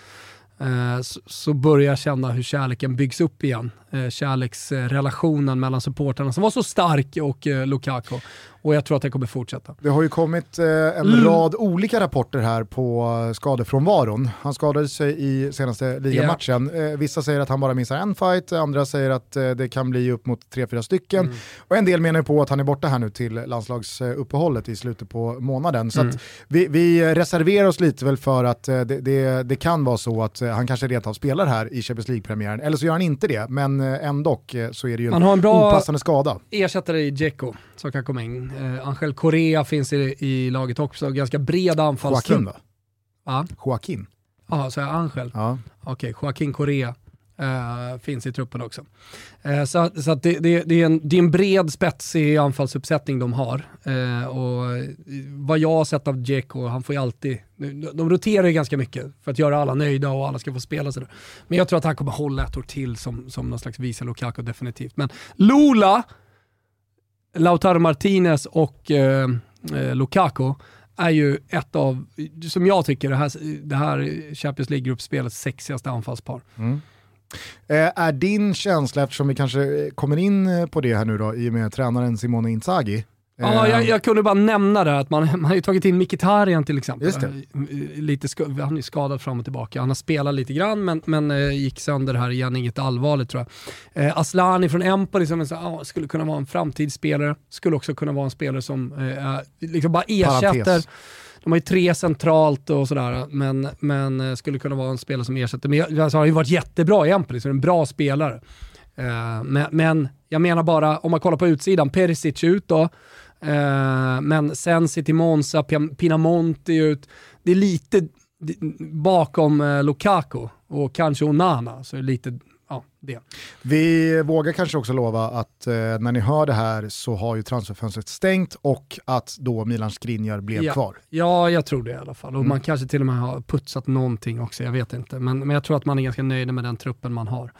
Eh, så, så börjar jag känna hur kärleken byggs upp igen. Eh, kärleksrelationen mellan supportrarna som var så stark och eh, Lukaku och jag tror att det kommer fortsätta. Det har ju kommit eh, en mm. rad olika rapporter här på skadefrånvaron. Han skadade sig i senaste ligamatchen. Yeah. Vissa säger att han bara missar en fight, andra säger att det kan bli upp mot tre, fyra stycken. Mm. Och en del menar på att han är borta här nu till landslagsuppehållet i slutet på månaden. Så mm. vi, vi, reserverar oss lite väl för att det, det, det, kan vara så att han kanske rent av spelar här i Champions League-premiären. Eller så gör han inte det, men ändå så är det ju en, en bra opassande skada. ersättare i Dzeko som kan komma in. Eh, Angel Correa finns i, i laget också, ganska bred anfallstrupp. Joaquin va? Ja. Joaquin? Ja, så är Angel? Ja. Okej, Joaquin Correa. Uh, finns i truppen också. Uh, så så det, det, det, är en, det är en bred spetsig anfallsuppsättning de har. Uh, och vad jag har sett av Dzeko, han får ju alltid, de roterar ju ganska mycket för att göra alla nöjda och alla ska få spela. Sådär. Men jag tror att han kommer hålla ett år till som, som någon slags visa Lukaku definitivt. Men Lula, Lautaro Martinez och Lukaku är ju ett av, som jag tycker, det här, det här Champions League-gruppspelets sexigaste anfallspar. Mm. Eh, är din känsla, eftersom vi kanske kommer in på det här nu då, i och med tränaren Simone Inzaghi, Ja, jag, jag, kunde bara nämna det, att man, man har ju tagit in Mkhitaryan till exempel. Lite han är skadad fram och tillbaka. Han har spelat lite grann men, men gick sönder här igen, inget allvarligt tror jag. Äh, Aslani från Empoli som så, ah, skulle kunna vara en framtidsspelare, skulle också kunna vara en spelare som äh, liksom bara ersätter. Parentes. De har ju tre centralt och sådär, men, men eh, skulle kunna vara en spelare som ersätter. Men alltså, han har ju varit jättebra i Empoli, så är en bra spelare. Eh, men, men, jag menar bara, om man kollar på utsidan, Perisic ut då, uh, men Sensi till Monza, Pinamonti ut. Det är lite bakom uh, Lukaku och kanske Onana. Så är det lite det. Vi vågar kanske också lova att eh, när ni hör det här så har ju transferfönstret stängt och att då Milan Skriniar blev ja. kvar. Ja, jag tror det i alla fall. Och mm. man kanske till och med har putsat någonting också, jag vet inte. Men, men jag tror att man är ganska nöjd med den truppen man har.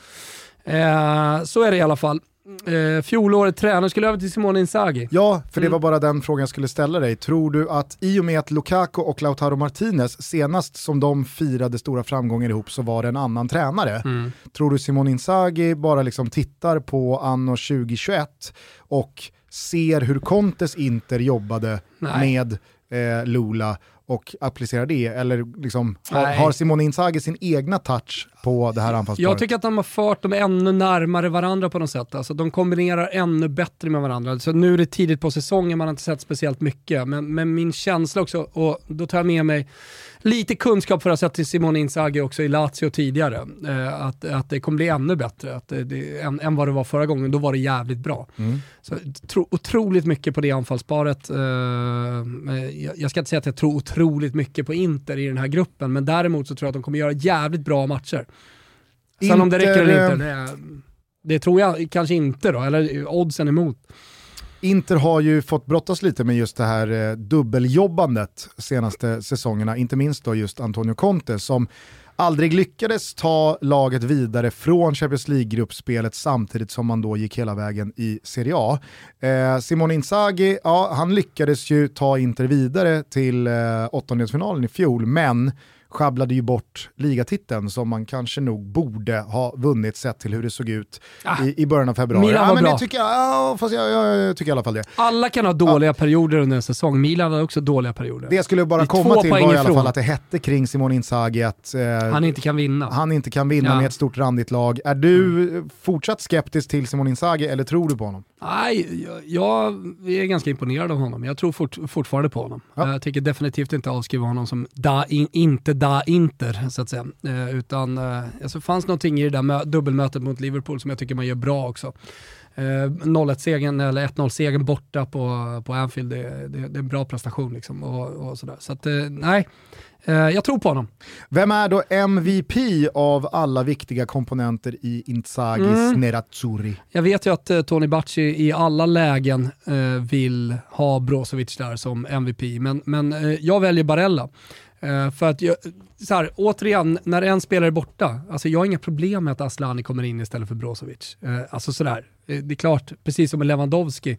Eh, så är det i alla fall eh, fjolåret tränare, skulle över till Simone Inzaghi. Ja, för det mm. var bara den frågan jag skulle ställa dig. Tror du att i och med att Lukaku och Lautaro Martinez senast som de firade stora framgångar ihop så var det en annan tränare. Mm. Tror du Simone Inzaghi bara liksom tittar på anno 2021 och ser hur Contes Inter jobbade Nej. med eh, Lula och applicera det? Eller liksom, har, har Simone Inzaghi sin egna touch på det här anfallsparet? Jag tycker att de har fört dem ännu närmare varandra på något sätt. Alltså, de kombinerar ännu bättre med varandra. Så nu är det tidigt på säsongen, man har inte sett speciellt mycket. Men, men min känsla också, och då tar jag med mig lite kunskap för att ha sett till Simone Inzaghi också i Lazio tidigare. Eh, att, att det kommer bli ännu bättre att det, det, än, än vad det var förra gången. Då var det jävligt bra. Mm. Så, tro, otroligt mycket på det anfallsparet. Eh, jag, jag ska inte säga att jag tror otroligt mycket på Inter i den här gruppen, men däremot så tror jag att de kommer göra jävligt bra matcher. Sen Inter, om det räcker eller inte, det, det tror jag kanske inte då, eller oddsen emot. Inter har ju fått brottas lite med just det här eh, dubbeljobbandet senaste säsongerna, inte minst då just Antonio Conte som aldrig lyckades ta laget vidare från Champions League-gruppspelet samtidigt som man då gick hela vägen i Serie A. Eh, Simone Inzaghi, ja, han lyckades ju ta Inter vidare till eh, åttondelsfinalen i fjol, men sjabblade ju bort ligatiteln som man kanske nog borde ha vunnit sett till hur det såg ut ah, i, i början av februari. Milan var ja, men bra. Det tycker jag, ja, fast jag, jag, jag, tycker i alla fall det. Alla kan ha dåliga ja. perioder under en säsong, Milan hade också dåliga perioder. Det skulle bara komma till var i alla fall att det hette kring Simon Inzaghi att eh, han inte kan vinna. Han inte kan vinna ja. med ett stort randigt lag. Är du mm. fortsatt skeptisk till Simon Inzaghi eller tror du på honom? Nej, jag, är ganska imponerad av honom. Jag tror fort, fortfarande på honom. Ja. Jag tänker definitivt inte avskriva honom som da, in, inte da Inter, så att säga. Eh, utan eh, alltså, fanns någonting i det där dubbelmötet mot Liverpool som jag tycker man gör bra också. Eh, 0-1-segern eller 1-0-segern borta på, på Anfield, det, det, det, är en bra prestation. Liksom, och, och sådär. Så att, eh, nej, Eh, jag tror på honom. Vem är då MVP av alla viktiga komponenter i Inzagis mm. Nerazzurri? Jag vet ju att uh, Tony Bacci i alla lägen uh, vill ha Brozovic där som MVP, men, men uh, jag väljer Barella. för att jag, så här, återigen, när en spelare är borta, alltså jag har inga problem med att Aslani kommer in istället för Brozovic. alltså sådär, det är klart, precis som med Lewandowski,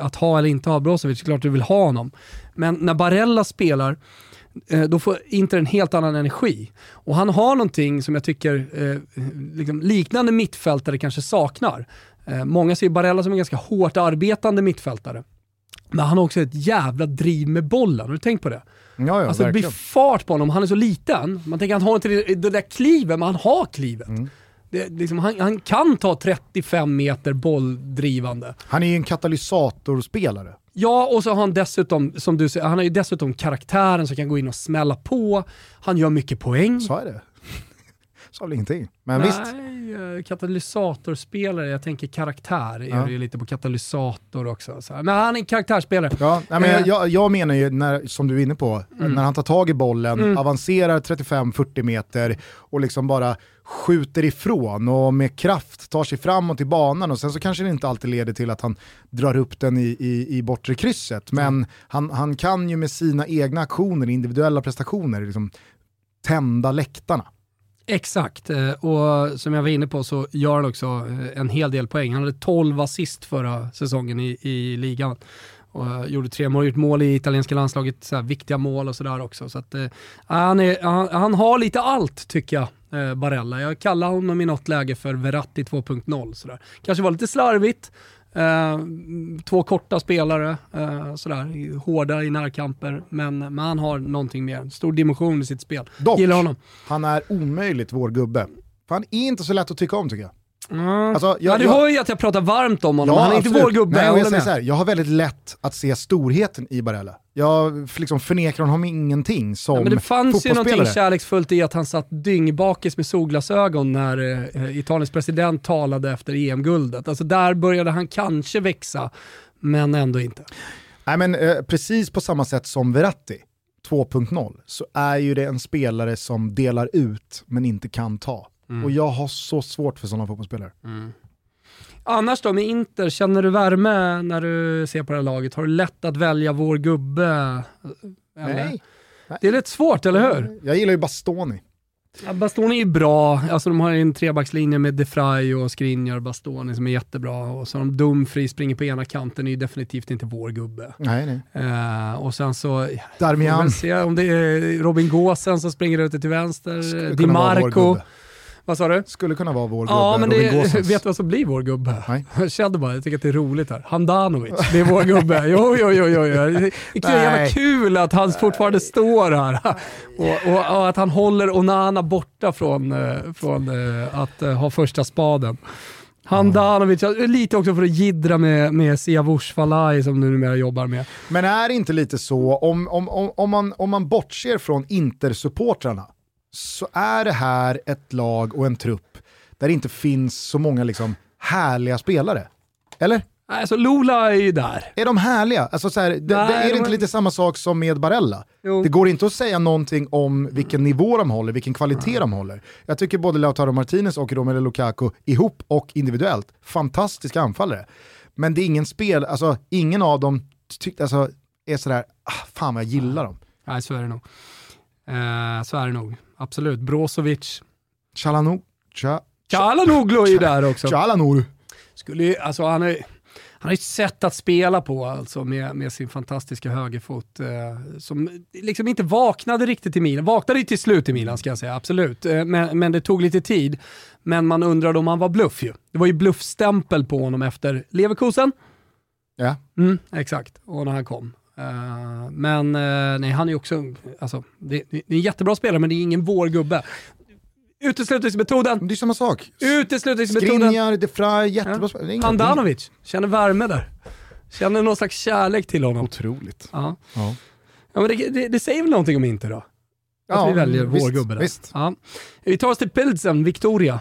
att ha eller inte ha Brozovic, klart du vill ha honom. Men när Barella spelar, Eh, då får Inter en helt annan energi. Och han har någonting som jag tycker eh, liksom liknande mittfältare kanske saknar. Eh, många ser Barella som en ganska hårt arbetande mittfältare. Men han har också ett jävla driv med bollen, har du tänkt på det? Ja, ja, alltså det blir fart på honom, han är så liten. Man tänker att han har inte det, det där klivet, men han har klivet. Mm. Det, liksom, han, han, kan ta 35 meter bolldrivande. Han är ju en katalysatorspelare. Ja, och så har han dessutom, som du säger, han har ju dessutom karaktären som kan gå in och smälla på. Han gör mycket poäng. Så är det. Sa väl ingenting. Men Nej, visst. Eh, katalysatorspelare, jag tänker karaktär, är ja. ju lite på katalysator också. Så Men han är en karaktärsspelare. Ja, men jag, jag, jag menar ju, när, som du är inne på, mm. när han tar tag i bollen, mm. avancerar 35-40 meter och liksom bara skjuter ifrån och med kraft tar sig framåt i banan och sen så kanske det inte alltid leder till att han drar upp den i, i, i bortre krysset. Men mm. han, han kan ju med sina egna aktioner, individuella prestationer, liksom tända läktarna. Exakt, eh, och som jag var inne på så gör han också eh, en hel del poäng. Han hade 12 assist förra säsongen i, i ligan. Och eh, gjorde tre mål, gjort mål i italienska landslaget, så viktiga mål och sådär också. Så att, han, är, han, han, har lite allt tycker jag, Barella. Jag kallar honom i något läge för Verratti 2.0. Kanske var lite slarvigt, två korta spelare, eh, sådär, hårda i närkamper, men, han har någonting mer. Stor dimension i sitt spel. Dock, Gillar honom. han är omöjligt vår gubbe. För han är inte så lätt att tycka om tycker jag. Mm. Alltså, jag, ja, du hör ju att jag pratar varmt om honom, ja, han är absolut. inte vår gubbe. Nej, jag, jag, säger här, jag har väldigt lätt att se storheten i Barella. Jag liksom förnekar honom ingenting som ja, men Det fanns ju någonting kärleksfullt i att han satt dyngbakis med solglasögon när eh, Italiens president talade efter EM-guldet. Alltså där började han kanske växa, men ändå inte. Nej men eh, precis på samma sätt som Verratti 2.0 så är ju det en spelare som delar ut men inte kan ta. Mm. Och jag har så svårt för sådana fotbollsspelare. Mm. Annars då med Inter, känner du värme när du ser på det här laget? Har du lätt att välja vår gubbe? Nej. Det är lite svårt, eller hur? Jag gillar ju Bastoni. Ja, Bastoni är bra, alltså de har en trebackslinje med Defray och Skriniar och Bastoni som är jättebra. Och så har de Dumfries springer på ena kanten, är ju definitivt inte vår gubbe. Nej, nej. Uh, och sen så, Darmian. se om det är Robin Gåsen som springer ute till vänster, Di Marco. Vad sa du? Skulle kunna vara vår gubbe, Ja, men det, vet du vad som blir vår gubbe? Nej. Jag kände bara, jag tycker att det är roligt här. Handanovic, det är vår gubbe. Jo, jo, jo, jo. Det är jävla kul att han fortfarande står här. Och, och, och, att han håller Onana borta från, eh, från uh, att uh, ha första spaden. Handanovic, lite också för att jiddra med, med Siavush Falai som du numera jobbar med. Men är det inte lite så, om, om, om, om, man, om man bortser från Inter-supportrarna, så är det här ett lag och en trupp där det inte finns så många liksom härliga spelare. Eller? Alltså Lola är ju där. Är de härliga? Alltså, så här, Nej, det, är det inte lite samma sak som med Barella? Jo. Det går inte att säga någonting om vilken nivå de håller, vilken kvalitet mm. de håller. Jag tycker både Lautaro Martinez och Romelu Lukaku ihop och individuellt, fantastiska anfallare. Men det är ingen spel, alltså ingen av dem tyck, alltså, är sådär, ah, fan vad jag gillar dem. Nej, så är det nog. Eh, så är det nog. Absolut. Brozovic. Chalanoglu. Chalanoglu är ju där också. Chalanoglu. Skulle, alltså, han är, han har ett sätt att spela på alltså, med, med sin fantastiska högerfot eh, som liksom inte vaknade riktigt i Milan. Vaknade ju till slut i Milan ska jag säga, absolut. Eh, men, men det tog lite tid. Men man undrade om han var bluff ju. Det var ju bluffstämpel på honom efter Leverkusen. Ja. Mm, exakt, och när han kom. Uh, men uh, nej, han är ju också, alltså, det, det, är en jättebra spelare men det är ingen vår gubbe. Uteslutningsmetoden. Det är samma sak. Uteslutningsmetoden. Skriniar, De Frey, jättebra ja. Handanovic, känner värme där. Känner någon slags kärlek till honom. Otroligt. Ja. ja. ja men det, det, det, säger väl någonting om inte då? Att ja, vi väljer visst, vår gubbe där. Visst. Ja. Vi tar oss till Pilsen, Victoria.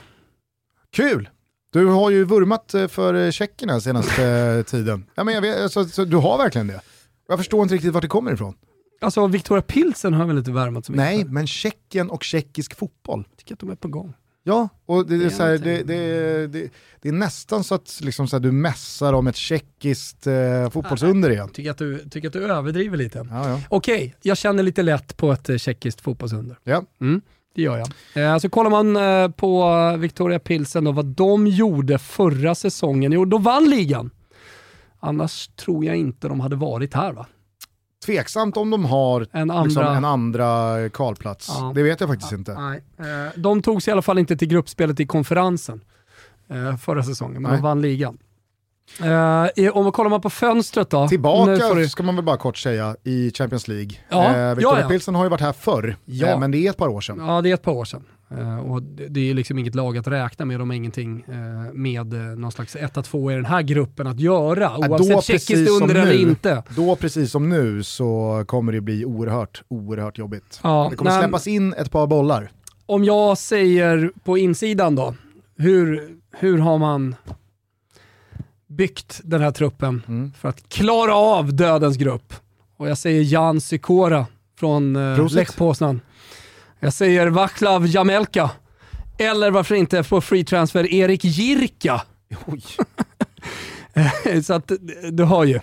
Kul! Du har ju vurmat eh, för eh, tjeckerna senaste eh, tiden. Ja, men jag vet, alltså, du har verkligen det. Jag förstår inte riktigt vart det kommer ifrån. Alltså Victoria Pilsen har väl inte värmat så mycket Nej, men Tjeckien och tjeckisk fotboll. Jag tycker att de är på gång. Ja, och det, det, är, så här, det, det, det, är nästan så att liksom så här, du mässar om ett tjeckiskt eh, fotbollsunder igen. Tycker att du, tycker att du överdriver lite. Ja, ja. Okej, jag känner lite lätt på ett eh, tjeckiskt fotbollsunder. Ja. Mm, det gör jag. Eh, så kollar man eh, på Victoria Pilsen och vad de gjorde förra säsongen, jo då vann ligan. Annars tror jag inte de hade varit här va? Tveksamt om de har en liksom andra, liksom, en andra kvalplats. Ja. Det vet jag faktiskt ja, inte. Nej. Eh, de tog sig i alla fall inte till gruppspelet i konferensen eh, förra säsongen, men nej. de vann ligan. Uh, om vi kollar man på fönstret då. Tillbaka du... ska man väl bara kort säga i Champions League. Ja, uh, Victoria ja, ja. Pilsen har ju varit här förr, ja. uh, men det är ett par år sedan. Ja, det är ett par år sedan. Uh, och det, det är liksom inget lag att räkna med, de har ingenting med någon slags 1-2 i den här gruppen att göra, oavsett tjeckiskt under eller inte. Då precis som nu så kommer det bli oerhört, oerhört jobbigt. Ja, det kommer nej, släppas in ett par bollar. Om jag säger på insidan då, hur, hur har man byggt den här truppen mm. för att klara av dödens grupp. Och jag säger Jan Sykora från eh, Lech Poznan. Jag säger Vaclav Jamelka. Eller varför inte på free transfer Erik Jirka. Så att du har ju.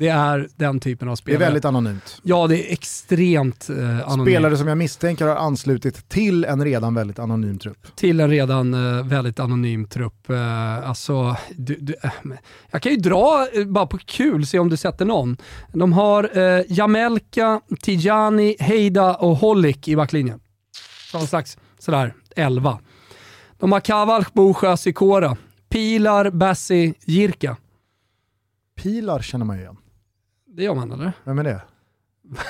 Det är den typen av spelare. Det är väldigt anonymt. Ja, det är extremt eh, anonymt. Spelare som jag misstänker har anslutit till en redan väldigt anonym trupp. Till en redan eh, väldigt anonym trupp. Eh, alltså, du, du, eh, jag kan ju dra, eh, bara på kul, se om du sätter någon. De har eh, Jamelka, Tijani, Heida och Holik i backlinjen. Någon slags sådär 11. De har Kavalch, Boscha, Sikora, Pilar, Bassi, Jirka. Pilar känner man ju igen. Det gör man eller? Vem är det?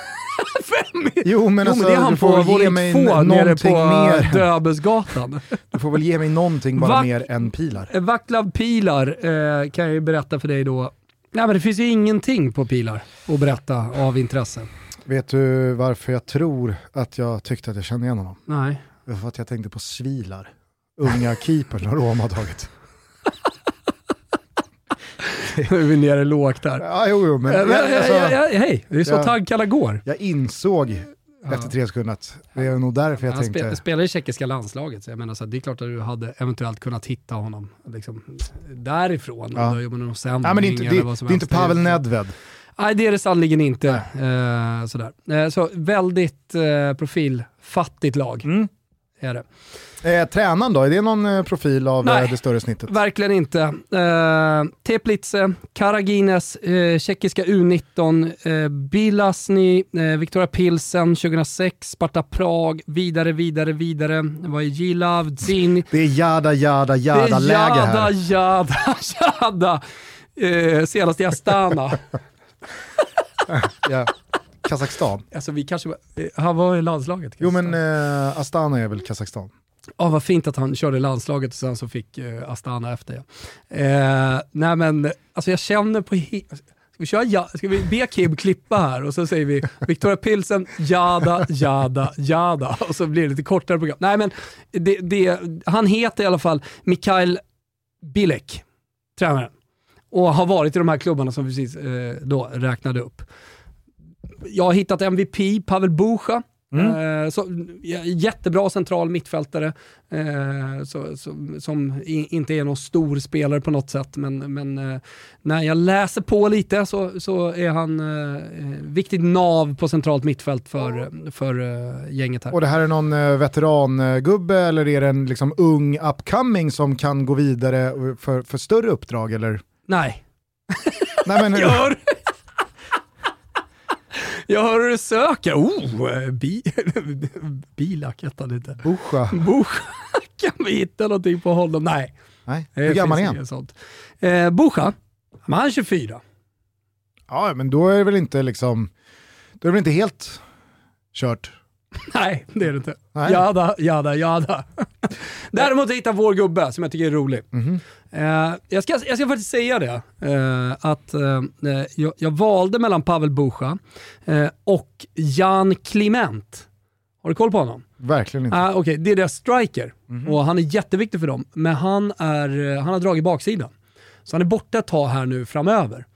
Vem? Jo men, alltså, jo, men det är han du får på mig få nere på mer. Döbesgatan. du får väl ge mig någonting bara Vac mer än Pilar. Eh, Vaclav Pilar eh, kan jag ju berätta för dig då. Nej men det finns ju ingenting på Pilar att berätta av intresse. Vet du varför jag tror att jag tyckte att jag kände igen honom? Nej. För att jag tänkte på Svilar. Unga keepern har Roma tagit. nu är vi nere lågt där. Ja, jo, jo, men, men alltså, ja, ja, hej, det är så taggkalla går. Jag insåg efter tre sekunder att det är nog därför jag han tänkte... Han spelar i tjeckiska landslaget, så jag menar så här, det är klart att du hade eventuellt kunnat hitta honom liksom, därifrån. Ja. Då, någon ja, men det är inte, det, det är inte Pavel Nedved. Nej det är det sannerligen inte. Eh, sådär. Eh, så väldigt eh, profilfattigt lag mm. Är det. Eh, tränaren då, är det någon eh, profil av eh, Nej, det större snittet? verkligen inte. Eh, Teplice, Karagines, eh, tjeckiska U19, eh, Bilasny, eh, Victoria Pilsen 2006, Sparta Prag, vidare, vidare, vidare. Det var Jilav, Zin. Det är jada, jada, jada läge här. Jada, jada, jada. Eh, senast i Astana. ja. Kazakstan. Alltså vi kanske, han var i landslaget. Jo men eh, Astana är väl Kazakstan? Ja, vad fint att han körde landslaget och sen så fick uh, Astana efter. Ja. Uh, nej men, alltså jag känner på... Ska vi, köra, ja, ska vi be Kim klippa här och så säger vi Victoria Pilsen, jada, jada, jada och så blir det lite kortare program. Nej men, det, det, han heter i alla fall Mikael Bilek, tränaren. Och har varit i de här klubbarna som vi precis eh, då räknade upp. Jag har hittat MVP, Pavel Bucha, Mm. Eh, så, jättebra central mittfältare, eh, så, så, som i, inte är någon stor spelare på något sätt, men, men eh, när jag läser på lite så, så är han eh, viktigt nav på centralt mittfält för, för eh, gänget här. Och det här är någon eh, veterangubbe eller är det en liksom, ung upcoming som kan gå vidare för, för större uppdrag? Eller? Nej. Nej men, Gör! Jag hör hur du söker. Oh, bi Bilak hette han inte. Buscha. Buscha. Kan vi hitta någonting på honom? Nej. Nej. Hur gammal är han? Sånt. Eh, Buscha, han är 24. Ja, men då är det väl inte liksom, då är det väl inte helt kört? Nej, det är det inte. Nej. Jada, jada, jada. Däremot hittar vår gubbe som jag tycker är rolig. Mm -hmm. Uh, jag, ska, jag ska faktiskt säga det, uh, att uh, jag, jag, valde mellan Pavel Buscha och Jan Kliment. Har du koll på honom? Verkligen inte. Uh, okay. Det är deras striker mm -hmm. och han är jätteviktig för dem, men han, är, han har dragit baksidan. Så han är borta ett tag här nu framöver.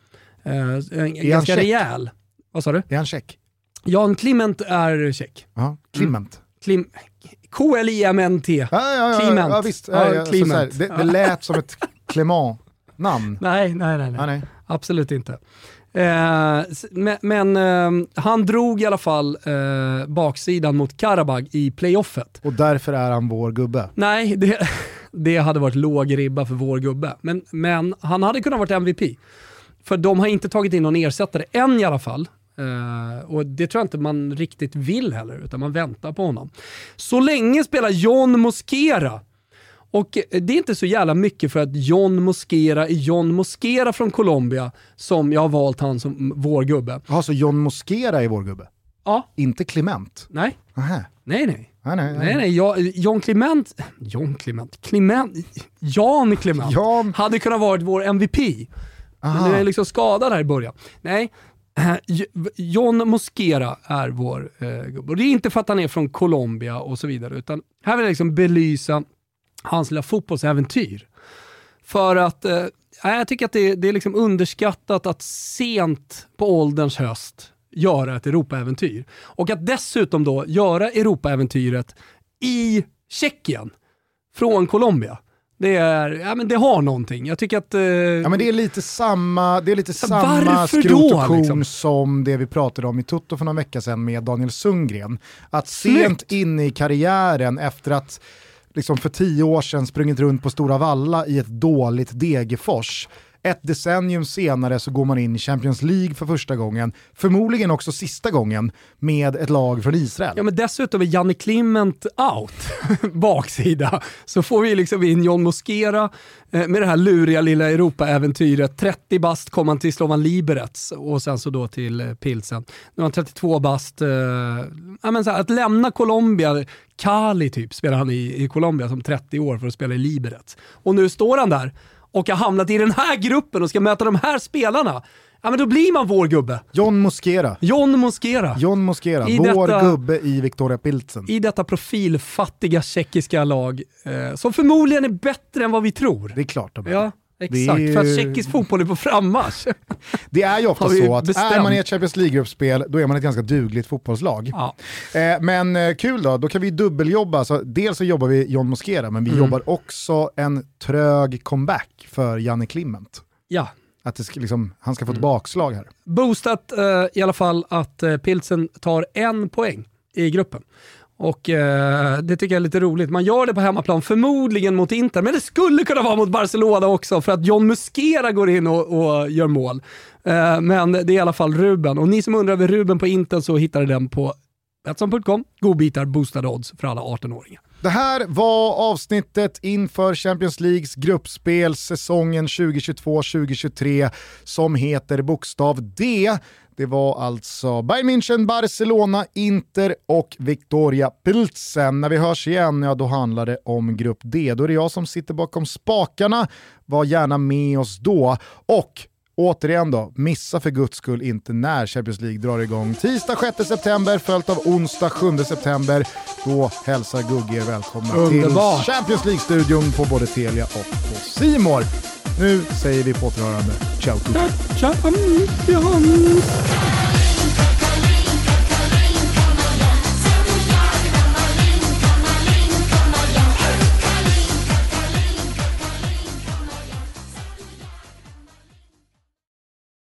Uh, ganska rejäl. Vad sa du? Är han check? Jan Kliment är check. Ja, Kliment. Mm. Klim K-L-I-M-N-T. Ja, ja, ja, Clement. Ja, visst. Ja, ja, Clement. Så, det, det lät som ett Clement-namn. Nej, nej, nej, nej. nej. Absolut inte. Eh, men, men eh, han drog i alla fall eh, baksidan mot Karabag i playoffet. Och därför är han vår gubbe? Nej, det, det hade varit låg ribba för vår gubbe. Men, men han hade kunnat vara MVP. För de har inte tagit in någon ersättare, än i alla fall. Uh, och det tror jag inte man riktigt vill heller, utan man väntar på honom. Så länge spelar John Mosquera. Och det är inte så jävla mycket för att John Mosquera är John Mosquera från Colombia som jag har valt han som vår gubbe. Ja, så John Mosquera är vår gubbe? Ja. Inte Clement? Nej. Aha. Nej, nej. Ah, nej, nej. nej. Jag, John Clement, John Clement, Clement, Jan Clement Jan. hade kunnat vara vår MVP. Aha. Men nu är jag liksom skadad här i början. Nej, Eh, John Mosquera är vår eh, gubbe. Och det är inte för att han är från Colombia och så vidare, utan här vill jag liksom belysa hans lilla fotbollsäventyr. För att eh, jag tycker att det, det är liksom underskattat att sent på ålderns höst göra ett Europaäventyr. Och att dessutom då göra Europaäventyret i Tjeckien från Colombia. Det, är, ja, men det har någonting. Jag tycker att... Eh, ja, men det är lite samma, det är lite samma skrot och korn liksom? som det vi pratade om i Tutto för några veckor sedan med Daniel Sundgren. Att sent in i karriären efter att liksom för tio år sedan sprungit runt på Stora Valla i ett dåligt Degerfors ett decennium senare så går man in i Champions League för första gången, förmodligen också sista gången, med ett lag från Israel. Ja men dessutom är Janne Klement out, baksida. Så får vi liksom in John Moskera eh, med det här luriga lilla Europa-äventyret. 30 bast kom han till Slovan Liberec och sen så då till eh, Pilsen. Nu har han 32 bast. Eh, ja, men så här, att lämna Colombia, Cali typ spelar han i, i Colombia som 30 år för att spela i Liberec. Och nu står han där och har hamnat i den här gruppen och ska möta de här spelarna, ja men då blir man vår gubbe. John Mosquera. John Mosquera. John Mosquera, I vår detta, gubbe i Victoria Pilsen. I detta profilfattiga tjeckiska lag, eh, som förmodligen är bättre än vad vi tror. Det är klart de är. Ja. Exakt, ju... för att tjeckisk fotboll är på frammarsch. Det är ju ofta så att bestämt. är man i ett Champions League-gruppspel, då är man ett ganska dugligt fotbollslag. Ja. Eh, men eh, kul då, då kan vi dubbeljobba. Så dels så jobbar vi John Mosquera, men vi mm. jobbar också en trög comeback för Janne Klimment. Ja. Att det ska, liksom, han ska få ett mm. bakslag här. Boostat eh, i alla fall att eh, Pilsen tar en poäng i gruppen. Och eh, det tycker jag är lite roligt. Man gör det på hemmaplan, förmodligen mot Inter, men det skulle kunna vara mot Barcelona också för att John Muskera går in och, och gör mål. Eh, men det är i alla fall Ruben. Och ni som undrar över Ruben på Inter så hittar ni den på Betsson.com. Godbitar, boostade odds för alla 18-åringar. Det här var avsnittet inför Champions Leagues gruppspel säsongen 2022-2023 som heter bokstav D. Det var alltså Bayern München, Barcelona, Inter och Victoria Pilsen. När vi hörs igen, ja då handlar det om Grupp D. Då är det jag som sitter bakom spakarna. Var gärna med oss då. Och Återigen då, missa för guds skull inte när Champions League drar igång. Tisdag 6 september följt av onsdag 7 september. Då hälsar Gugge er välkomna Underbar. till Champions League-studion på både Telia och på Simor. Nu säger vi på återhörande ciao. Champions!